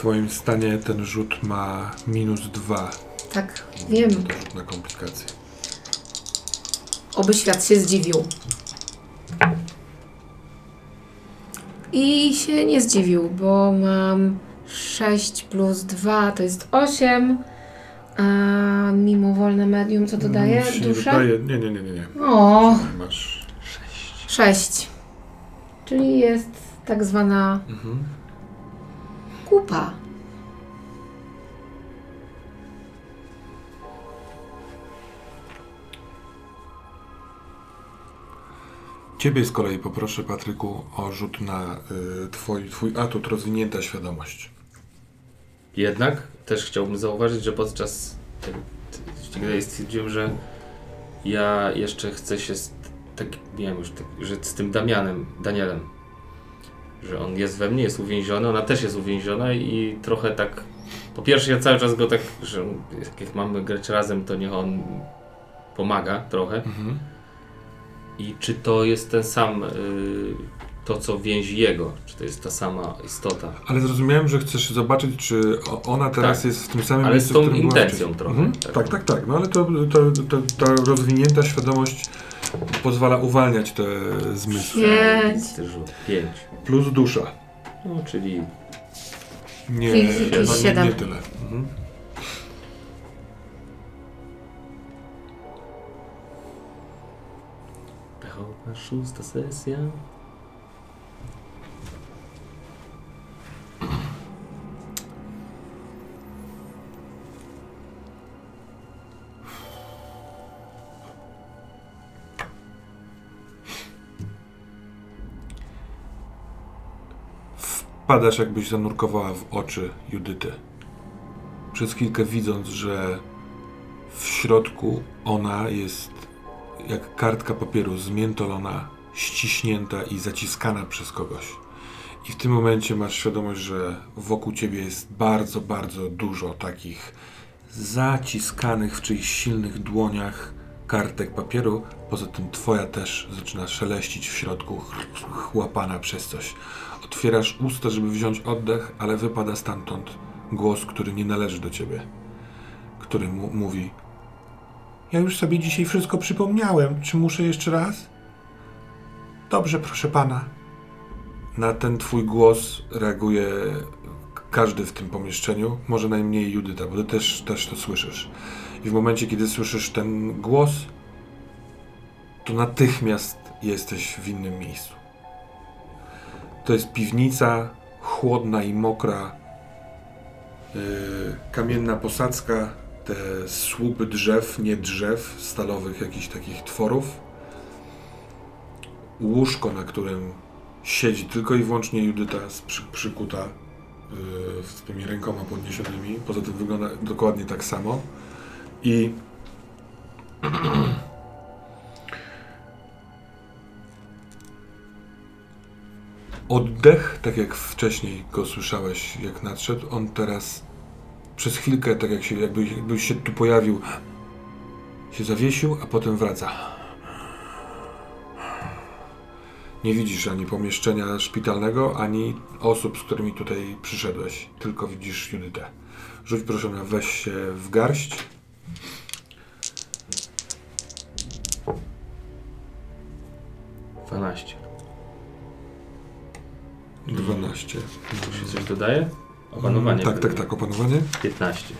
Twoim stanie ten rzut ma minus dwa Tak, wiem. To rzut na komplikacje. Oby świat się zdziwił. I się nie zdziwił, bo mam 6 plus 2 to jest 8. A mimowolne medium co dodaje? Nic się nie Dusza? dodaje. Nie, nie, nie, nie. nie. O, Masz 6. Czyli jest tak zwana mhm. Kupa. Ciebie z kolei poproszę, Patryku, o rzut na y, twój, twój atut rozwinięta świadomość. Jednak też chciałbym zauważyć, że podczas tego ścigania stwierdziłem, że ja jeszcze chcę się z, tak, nie wiem już, tak, że z tym Damianem, Danielem, że on jest we mnie, jest uwięziony, ona też jest uwięziona i trochę tak, po pierwsze ja cały czas go tak, że jak mamy grać razem, to niech on pomaga trochę Mhm. i czy to jest ten sam, y, to co więzi jego, czy to jest ta sama istota. Ale zrozumiałem, że chcesz zobaczyć, czy ona teraz Tak. jest w tym samym Ale miejscu, z tą intencją trochę, Mhm. tak. Tak, tak, tak. No ale to, to, to, ta rozwinięta świadomość pozwala uwalniać te zmysły. Pięć. Rzut. Pięć. Plus dusza. No, czyli Nie, chyba nie, siedem. nie tyle. Mhm. pechowa szósta sesja. Wpadasz, jakbyś zanurkowała w oczy Judyty. Przez chwilkę widząc, że w środku ona jest jak kartka papieru zmiętolona, ściśnięta i zaciskana przez kogoś. I w tym momencie masz świadomość, że wokół ciebie jest bardzo, bardzo dużo takich zaciskanych w czyichś silnych dłoniach kartek papieru. Poza tym twoja też zaczyna szeleścić w środku, ch- chłapana przez coś. Otwierasz usta, żeby wziąć oddech, ale wypada stamtąd głos, który nie należy do ciebie. Który mu mówi: Ja już sobie dzisiaj wszystko przypomniałem. Czy muszę jeszcze raz? Dobrze, proszę pana. Na ten twój głos reaguje każdy w tym pomieszczeniu, może najmniej Judyta, bo ty też, też to słyszysz. I w momencie, kiedy słyszysz ten głos, to natychmiast jesteś w innym miejscu. To jest piwnica, chłodna i mokra, yy, kamienna posadzka, te słupy drzew, nie drzew, stalowych jakichś takich tworów. Łóżko, na którym siedzi tylko i wyłącznie Judyta przy, przykuta yy, z tymi rękoma podniesionymi. Poza tym wygląda dokładnie tak samo. I oddech, tak jak wcześniej go słyszałeś, jak nadszedł, on teraz przez chwilkę, tak jak się, jakby, jakbyś się tu pojawił, się zawiesił, a potem wraca. Nie widzisz ani pomieszczenia szpitalnego, ani osób, z którymi tutaj przyszedłeś. Tylko widzisz Judytę. Rzuć proszę na weź się w garść. Dwanaście. 12. Tu się coś dodaje? Opanowanie. Tak, tak, pewnie. tak, opanowanie. 15.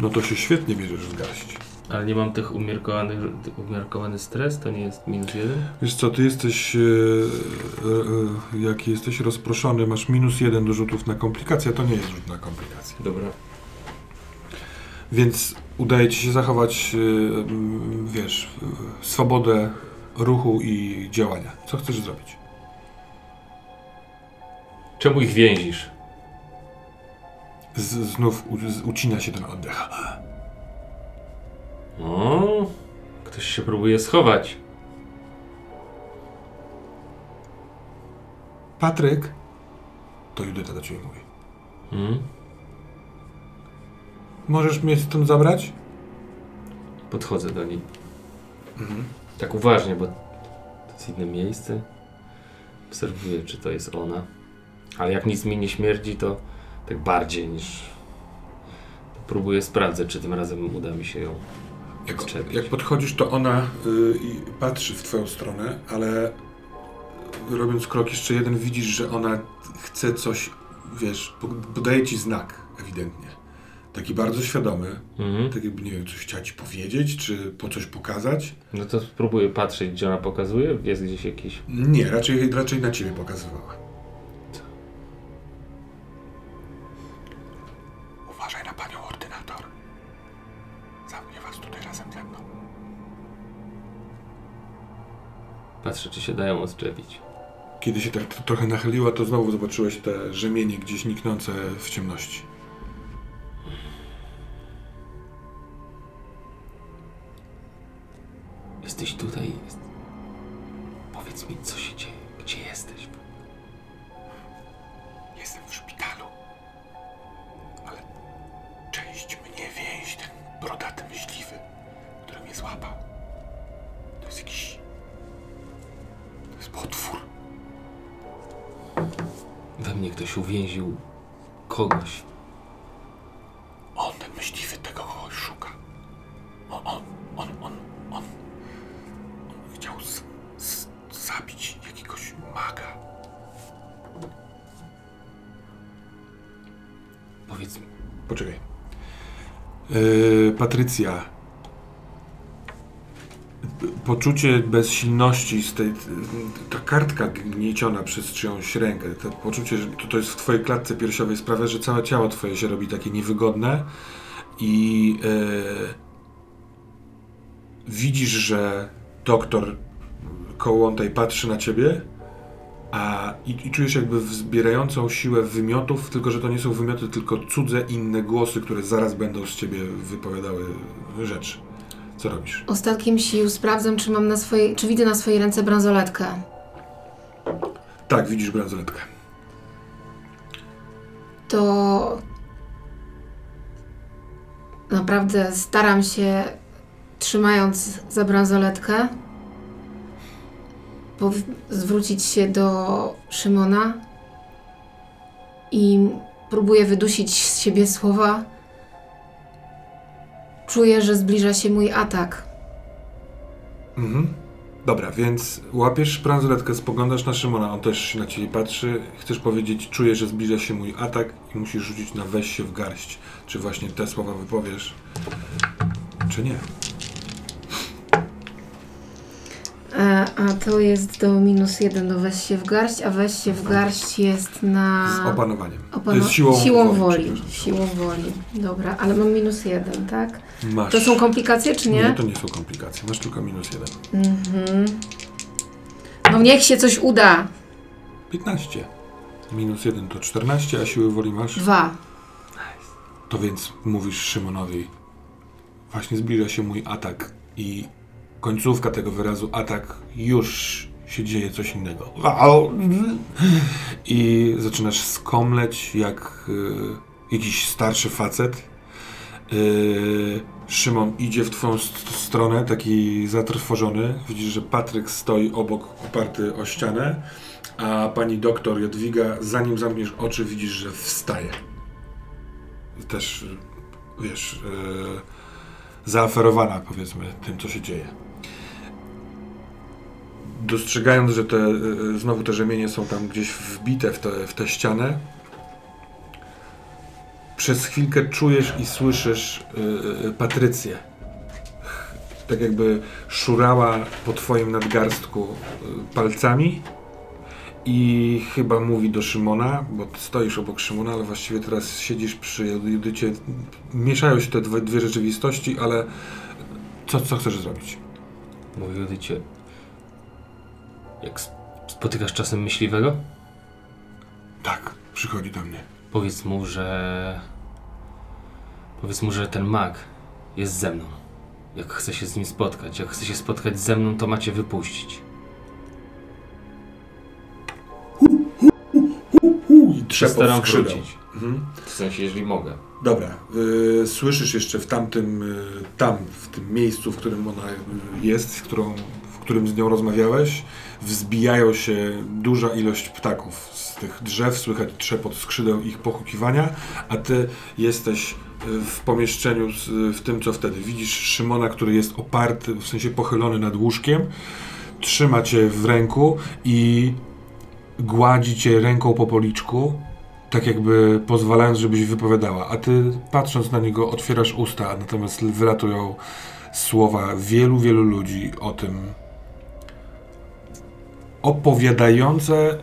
No to się świetnie bierzesz w garść. Ale nie mam tych umiarkowanych, umiarkowany stres, to nie jest minus jeden? Wiesz co, ty jesteś, e, e, e, jak jesteś rozproszony, masz minus jeden do rzutów na komplikacje, a to nie jest rzut na komplikacje. Dobra. Więc udaje ci się zachować, e, mm, wiesz, swobodę ruchu i działania. Co chcesz zrobić? Czemu ich więzisz? Z, znów u, z, ucina się ten oddech. O, ktoś się próbuje schować. Patryk, to Judyta do ciebie mówi. Hmm? Możesz mnie stąd zabrać? Podchodzę do niej. Tak uważnie, bo to jest inne miejsce. Obserwuję, czy to jest ona. Ale jak nic mi nie śmierdzi, to tak bardziej niż próbuję sprawdzać, czy tym razem uda mi się ją. Jak, Odczepić. jak podchodzisz, to ona y, i patrzy w twoją stronę, ale robiąc krok jeszcze jeden, widzisz, że ona chce coś, wiesz, podaje ci znak, ewidentnie. Taki bardzo świadomy, Mhm. tak jakby, nie wiem, coś chciała ci powiedzieć, czy po coś pokazać. No to spróbuję patrzeć, gdzie ona pokazuje. Jest gdzieś jakiś. Nie, raczej, raczej na ciebie pokazywała. Uważaj na panią ordynator. Zamknie was tutaj razem ze mną. Patrzę, czy się dają odczepić. Kiedy się tak trochę nachyliła, to znowu zobaczyłeś te rzemienie gdzieś niknące w ciemności. Poczucie bezsilności z tej. Ta kartka gnieciona przez czyjąś rękę, to poczucie, że to, to jest w twojej klatce piersiowej sprawia, że całe ciało twoje się robi takie niewygodne i yy, widzisz, że doktor Kołątaj patrzy na ciebie a, i, I czujesz jakby wzbierającą siłę wymiotów, tylko że to nie są wymioty, tylko cudze, inne głosy, które zaraz będą z ciebie wypowiadały rzeczy. Co robisz? Ostatkiem sił sprawdzam, czy mam na swojej, czy widzę na swojej ręce bransoletkę. Tak, widzisz bransoletkę. To naprawdę staram się, trzymając za bransoletkę, zwrócić się do Szymona i próbuję wydusić z siebie słowa. Czuję, że zbliża się mój atak. Mhm. Dobra, więc łapiesz bransoletkę, spoglądasz na Szymona, on też na ciebie patrzy. Chcesz powiedzieć, czuję, że zbliża się mój atak i musisz rzucić na weź się w garść. Czy właśnie te słowa wypowiesz, czy nie? E, a to jest do minus jeden do weź się w garść, a weź się w garść jest na... Z opanowaniem. To Opano- jest siłą, siłą woli. przepraszam. Siłą woli. Dobra, ale mam minus jeden, tak? Masz. To są komplikacje, czy nie? Nie, to nie są komplikacje. Masz tylko minus jeden. Mhm. No niech się coś uda. 15. Minus 1 to 14, a siły woli masz. Dwa. To więc mówisz Szymonowi, właśnie zbliża się mój atak i końcówka tego wyrazu atak już się dzieje coś innego. I zaczynasz skomleć jak y, jakiś starszy facet. Y, Szymon idzie w twoją st- stronę, taki zatrwożony. Widzisz, że Patryk stoi obok, oparty o ścianę, a pani doktor Jadwiga, zanim zamkniesz oczy, widzisz, że wstaje też, y, wiesz, yy, zaaferowana, powiedzmy, tym, co się dzieje. Dostrzegając, że te, y, znowu te rzemienie są tam gdzieś wbite w tę w tę ścianę, przez chwilkę czujesz i słyszysz y, y, Patrycję. Tak jakby szurała po twoim nadgarstku palcami i chyba mówi do Szymona, bo stoisz obok Szymona, ale właściwie teraz siedzisz przy Judycie. Mieszają się te dwie, dwie rzeczywistości, ale co, co chcesz zrobić? mówi Judycie. Jak spotykasz czasem myśliwego? Tak, przychodzi do mnie. Powiedz mu, że. Powiedz mu, że ten mag jest ze mną. Jak chce się z nim spotkać, jak chce się spotkać ze mną, to macie wypuścić. I trzeba Staram wrócić. Mhm. W sensie, jeżeli mogę. Dobra, y, słyszysz jeszcze w tamtym, y, tam, w tym miejscu, w którym ona y, jest, w, którą, w którym z nią rozmawiałeś, wzbijają się duża ilość ptaków z tych drzew, słychać trzepot skrzydeł ich pochukiwania, a ty jesteś w pomieszczeniu, w tym co wtedy. Widzisz Szymona, który jest oparty, w sensie pochylony nad łóżkiem, trzyma cię w ręku i gładzi cię ręką po policzku, tak jakby pozwalając, żebyś wypowiadała. A ty patrząc na niego otwierasz usta, natomiast wylatują słowa wielu, wielu ludzi o tym, opowiadające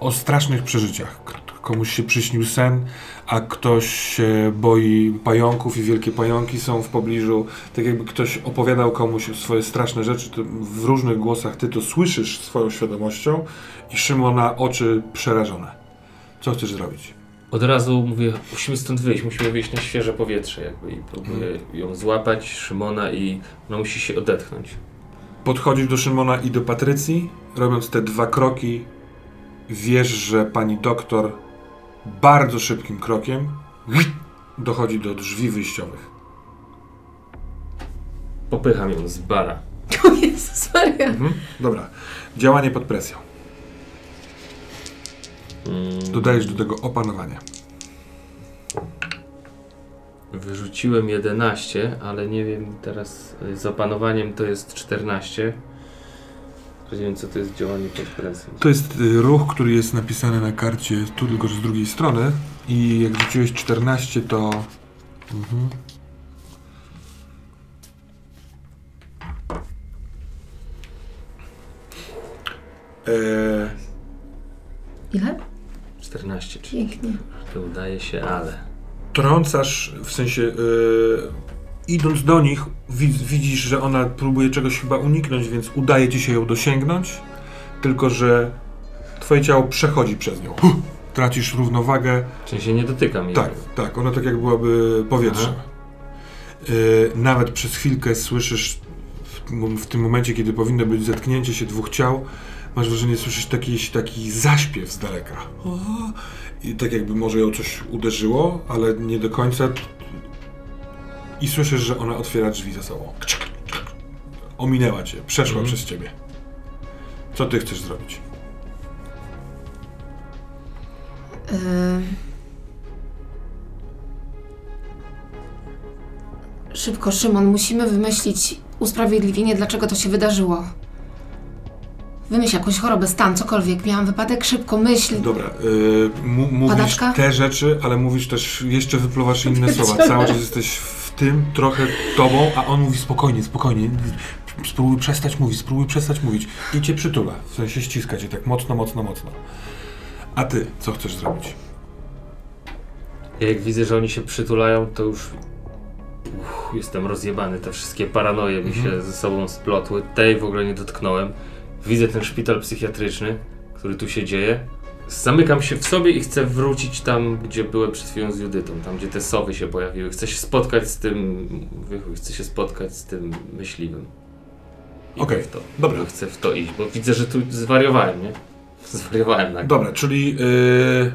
o strasznych przeżyciach. Komuś się przyśnił sen, a ktoś się boi pająków i wielkie pająki są w pobliżu. Tak jakby ktoś opowiadał komuś swoje straszne rzeczy, to w różnych głosach ty to słyszysz swoją świadomością i Szymona oczy przerażone. Co chcesz zrobić? Od razu mówię, musimy stąd wyjść, musimy wyjść na świeże powietrze jakby i próbuję ją złapać, Szymona i ona musi się odetchnąć. Podchodzisz do Szymona i do Patrycji, robiąc te dwa kroki, wiesz, że pani doktor bardzo szybkim krokiem dochodzi do drzwi wyjściowych. Popycham ją z bara. O Jezus Maria. Mhm. Dobra. Działanie pod presją. Mm, Dodajesz do tego opanowanie. Wyrzuciłem 11, ale nie wiem teraz y, z opanowaniem to jest 14. Nie wiem co to jest działanie pod presją. To jest y, ruch, który jest napisany na karcie tu, tylko że z drugiej strony. I jak rzuciłeś 14, to. Mhm. Eee, Ile? 14, czyli Pięknie. to udaje się, ale. Trącasz, w sensie e, idąc do nich, widz, widzisz, że ona próbuje czegoś chyba uniknąć, więc udaje ci się ją dosięgnąć, tylko że twoje ciało przechodzi przez nią. Huh! Tracisz równowagę. W sensie nie dotykam jej. Tak, tak, ona tak jak byłaby powietrze. Aha. E, nawet przez chwilkę słyszysz w, w tym momencie, kiedy powinno być zetknięcie się dwóch ciał, masz wrażenie, słyszysz taki, taki zaśpiew z daleka. O, I tak jakby może ją coś uderzyło, ale nie do końca. I słyszysz, że ona otwiera drzwi za sobą. Ominęła cię, przeszła Mhm. przez ciebie. Co ty chcesz zrobić? Yy... Szybko, Szymon, musimy wymyślić usprawiedliwienie, dlaczego to się wydarzyło. Wymyśl jakąś chorobę, stan, cokolwiek. Miałam wypadek, szybko myśl. Dobra, y, mu, mówisz Padaczka? te rzeczy, ale mówisz też, jeszcze wypluwasz inne słowa. Cały czas jesteś w tym, trochę tobą, a on mówi spokojnie, spokojnie. Spróbuj przestać mówić, spróbuj przestać mówić. I cię przytula, w sensie ściska cię tak mocno, mocno, mocno. A ty, co chcesz zrobić? Ja jak widzę, że oni się przytulają, to już uff, jestem rozjebany. Te wszystkie paranoje mi się Mhm. ze sobą splotły. Tej w ogóle nie dotknąłem. Widzę ten szpital psychiatryczny, który tu się dzieje. Zamykam się w sobie i chcę wrócić tam, gdzie byłem przed chwilą z Judytą, tam gdzie te sowy się pojawiły. Chcę się spotkać z tym, mówię, chuj, chcę się spotkać z tym myśliwym. Okej, w to. dobra. Chcę w to iść, bo widzę, że tu zwariowałem, nie? Zwariowałem nagle. Dobra, czyli yy,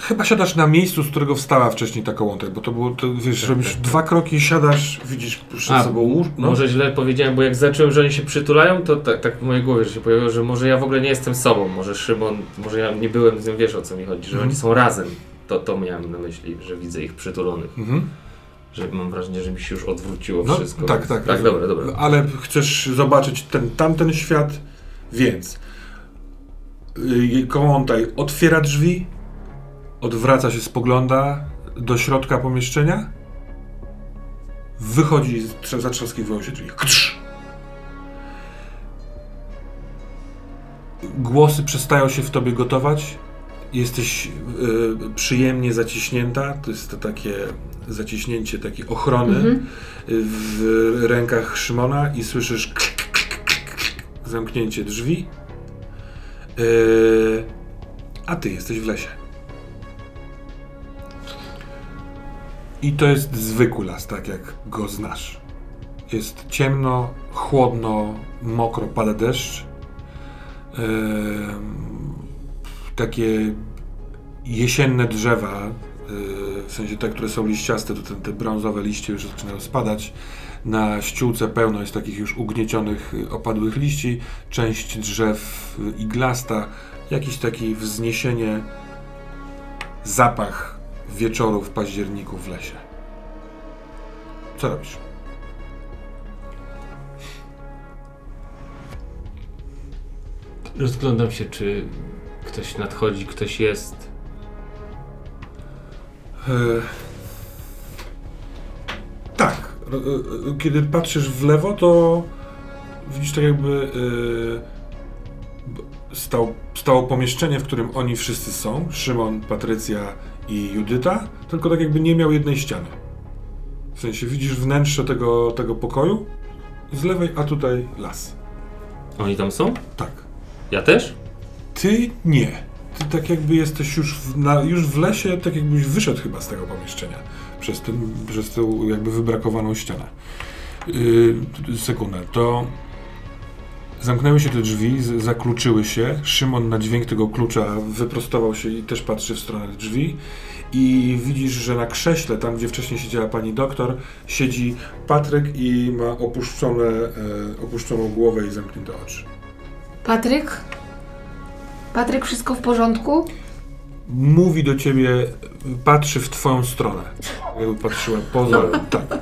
chyba siadasz na miejscu, z którego wstała wcześniej ta kołątek, bo to było, to, wiesz, Tak, robisz tak, tak. dwa kroki, siadasz, widzisz przed A, sobą łóż, no. Może źle powiedziałem, bo jak zacząłem, że oni się przytulają, to tak, tak w mojej głowie że się pojawiło, że może ja w ogóle nie jestem sobą, może Szymon, może ja nie byłem z nim, wiesz o co mi chodzi, że Mhm. oni są razem. To, to miałem na myśli, że widzę ich przytulonych, Mhm. że mam wrażenie, że mi się już odwróciło No, wszystko. tak, tak. Tak, dobra, dobra. Ale chcesz zobaczyć ten tamten świat, więc yy, Kołątaj otwiera drzwi, odwraca się, spogląda do środka pomieszczenia, wychodzi, zatrzaskiwają się drzwi. Ktrz! Głosy przestają się w tobie gotować. Jesteś yy, przyjemnie zaciśnięta. To jest to takie zaciśnięcie, takie ochrony Mhm. w rękach Szymona i słyszysz zamknięcie drzwi. Yy, a ty jesteś w lesie. I to jest zwykły las, tak jak go znasz. Jest ciemno, chłodno, mokro, pada deszcz. Yy, takie jesienne drzewa, yy, w sensie te, które są liściaste, to te, te brązowe liście już zaczynają spadać. Na ściółce pełno jest takich już ugniecionych, y, opadłych liści. Część drzew y, iglasta. Jakiś taki wzniesienie, zapach wieczoru w październiku w lesie. Co robisz? Rozglądam się, czy ktoś nadchodzi, ktoś jest. E, tak. E, e, Kiedy patrzysz w lewo, to widzisz tak jakby e, stał, stało pomieszczenie, w którym oni wszyscy są. Szymon, Patrycja i Judyta, tylko tak jakby nie miał jednej ściany. W sensie widzisz wnętrze tego, tego pokoju z lewej, a tutaj las. Oni tam są? Tak. Ja też? Ty nie. Ty tak jakby jesteś już w, na, już w lesie, tak jakbyś wyszedł chyba z tego pomieszczenia. Przez, ten, przez tę jakby wybrakowaną ścianę. Yy, sekundę. To zamknęły się te drzwi, zakluczyły się. Szymon na dźwięk tego klucza wyprostował się i też patrzy w stronę drzwi. I widzisz, że na krześle, tam gdzie wcześniej siedziała pani doktor, siedzi Patryk i ma opuszczone, e, opuszczoną głowę i zamknięte oczy. Patryk? Patryk, wszystko w porządku? mówi do ciebie, patrzy w twoją stronę. Jakby patrzyła poza, tak,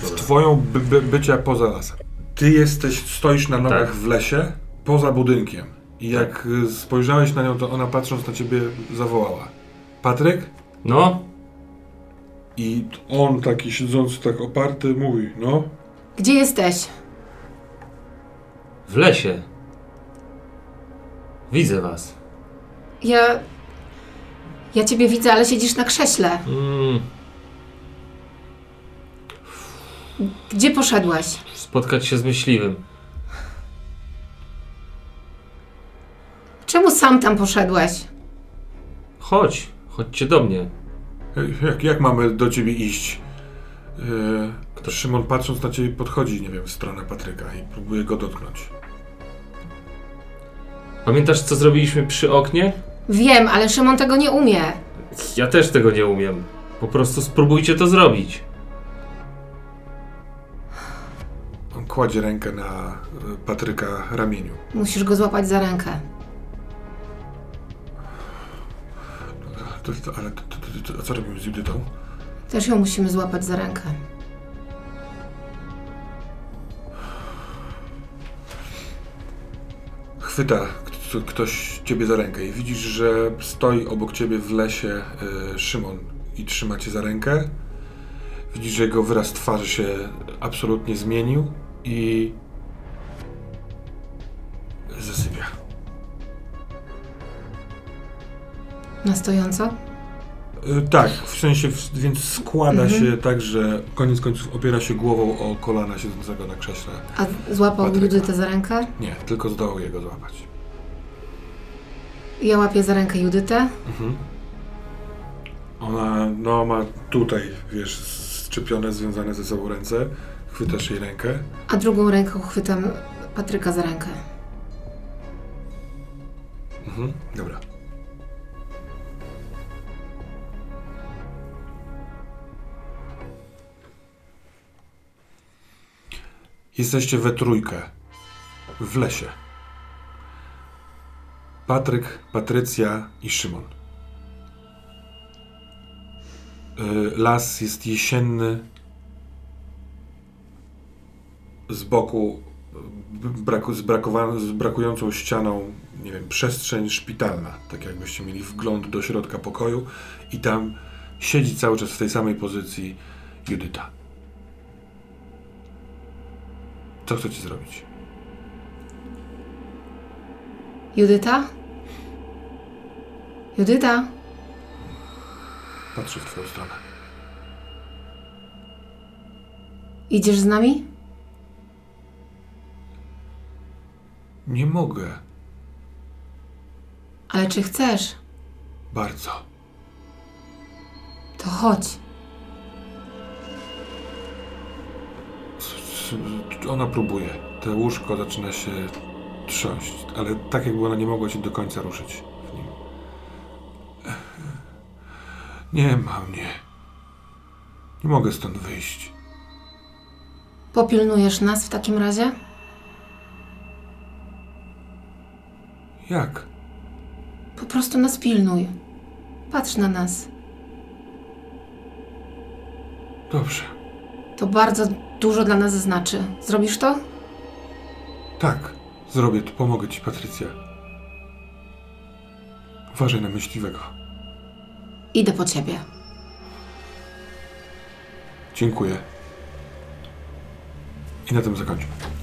w twoją by, by, bycia poza lasem. Ty jesteś, stoisz na nogach Tak. w lesie, poza budynkiem. I jak y, spojrzałeś na nią, to ona patrząc na ciebie zawołała. Patryk? No, I on taki siedzący tak oparty mówi, no. Gdzie jesteś? w lesie. Widzę was. Ja. Ja ciebie widzę, ale siedzisz na krześle. Mm, Gdzie poszedłeś? spotkać się z myśliwym. Czemu sam tam poszedłeś? Chodź, chodźcie do mnie. Jak, jak mamy do ciebie iść? Yy, Szymon patrząc na ciebie podchodzi, nie wiem, w stronę Patryka i próbuje go dotknąć. Pamiętasz, co zrobiliśmy przy oknie? Wiem, ale Szymon tego nie umie. Ja też tego nie umiem. Po prostu spróbujcie to zrobić. Kładzie rękę na y, Patryka ramieniu. Musisz go złapać za rękę. To, to, ale to, to, co robimy z Judytą? Też ją musimy złapać za rękę. Chwyta ktoś ciebie za rękę i widzisz, że stoi obok ciebie w lesie y, Szymon i trzyma cię za rękę. Widzisz, że jego wyraz twarzy się absolutnie zmienił i zasypia. Na stojąco? Y, Tak, w sensie, w, więc składa Mhm. się tak, że koniec końców opiera się głową o kolana siedzącego na krześle. A złapał. Judytę za rękę? Nie, tylko zdołał jego złapać. Ja łapię za rękę Judytę. Mhm. Ona, no, ma tutaj, wiesz, szczepione, związane ze sobą ręce. Chwytasz jej rękę. A drugą ręką chwytam Patryka za rękę. Mhm. Dobra. Jesteście we trójkę. W lesie. Patryk, Patrycja i Szymon. Y, Las jest jesienny. Z boku braku, z, brakowa- z brakującą ścianą, nie wiem, przestrzeń szpitalna. Tak jakbyście mieli wgląd do środka pokoju i tam siedzi cały czas w tej samej pozycji Judyta. Co chcecie zrobić? Judyta? Judyta? Patrzy w twoją stronę. Idziesz z nami? Nie mogę. Ale czy chcesz? Bardzo. To chodź. Ona próbuje. To łóżko zaczyna się trząść, ale tak jakby ona nie mogła się do końca ruszyć w nim. Nie ma mnie. Nie mogę stąd wyjść. Popilnujesz nas w takim razie? Jak? Po prostu nas pilnuj. Patrz na nas. Dobrze. To bardzo dużo dla nas znaczy. Zrobisz to? Tak, zrobię to. Pomogę ci, Patrycja. Uważaj na myśliwego. Idę po ciebie. Dziękuję. I na tym zakończmy.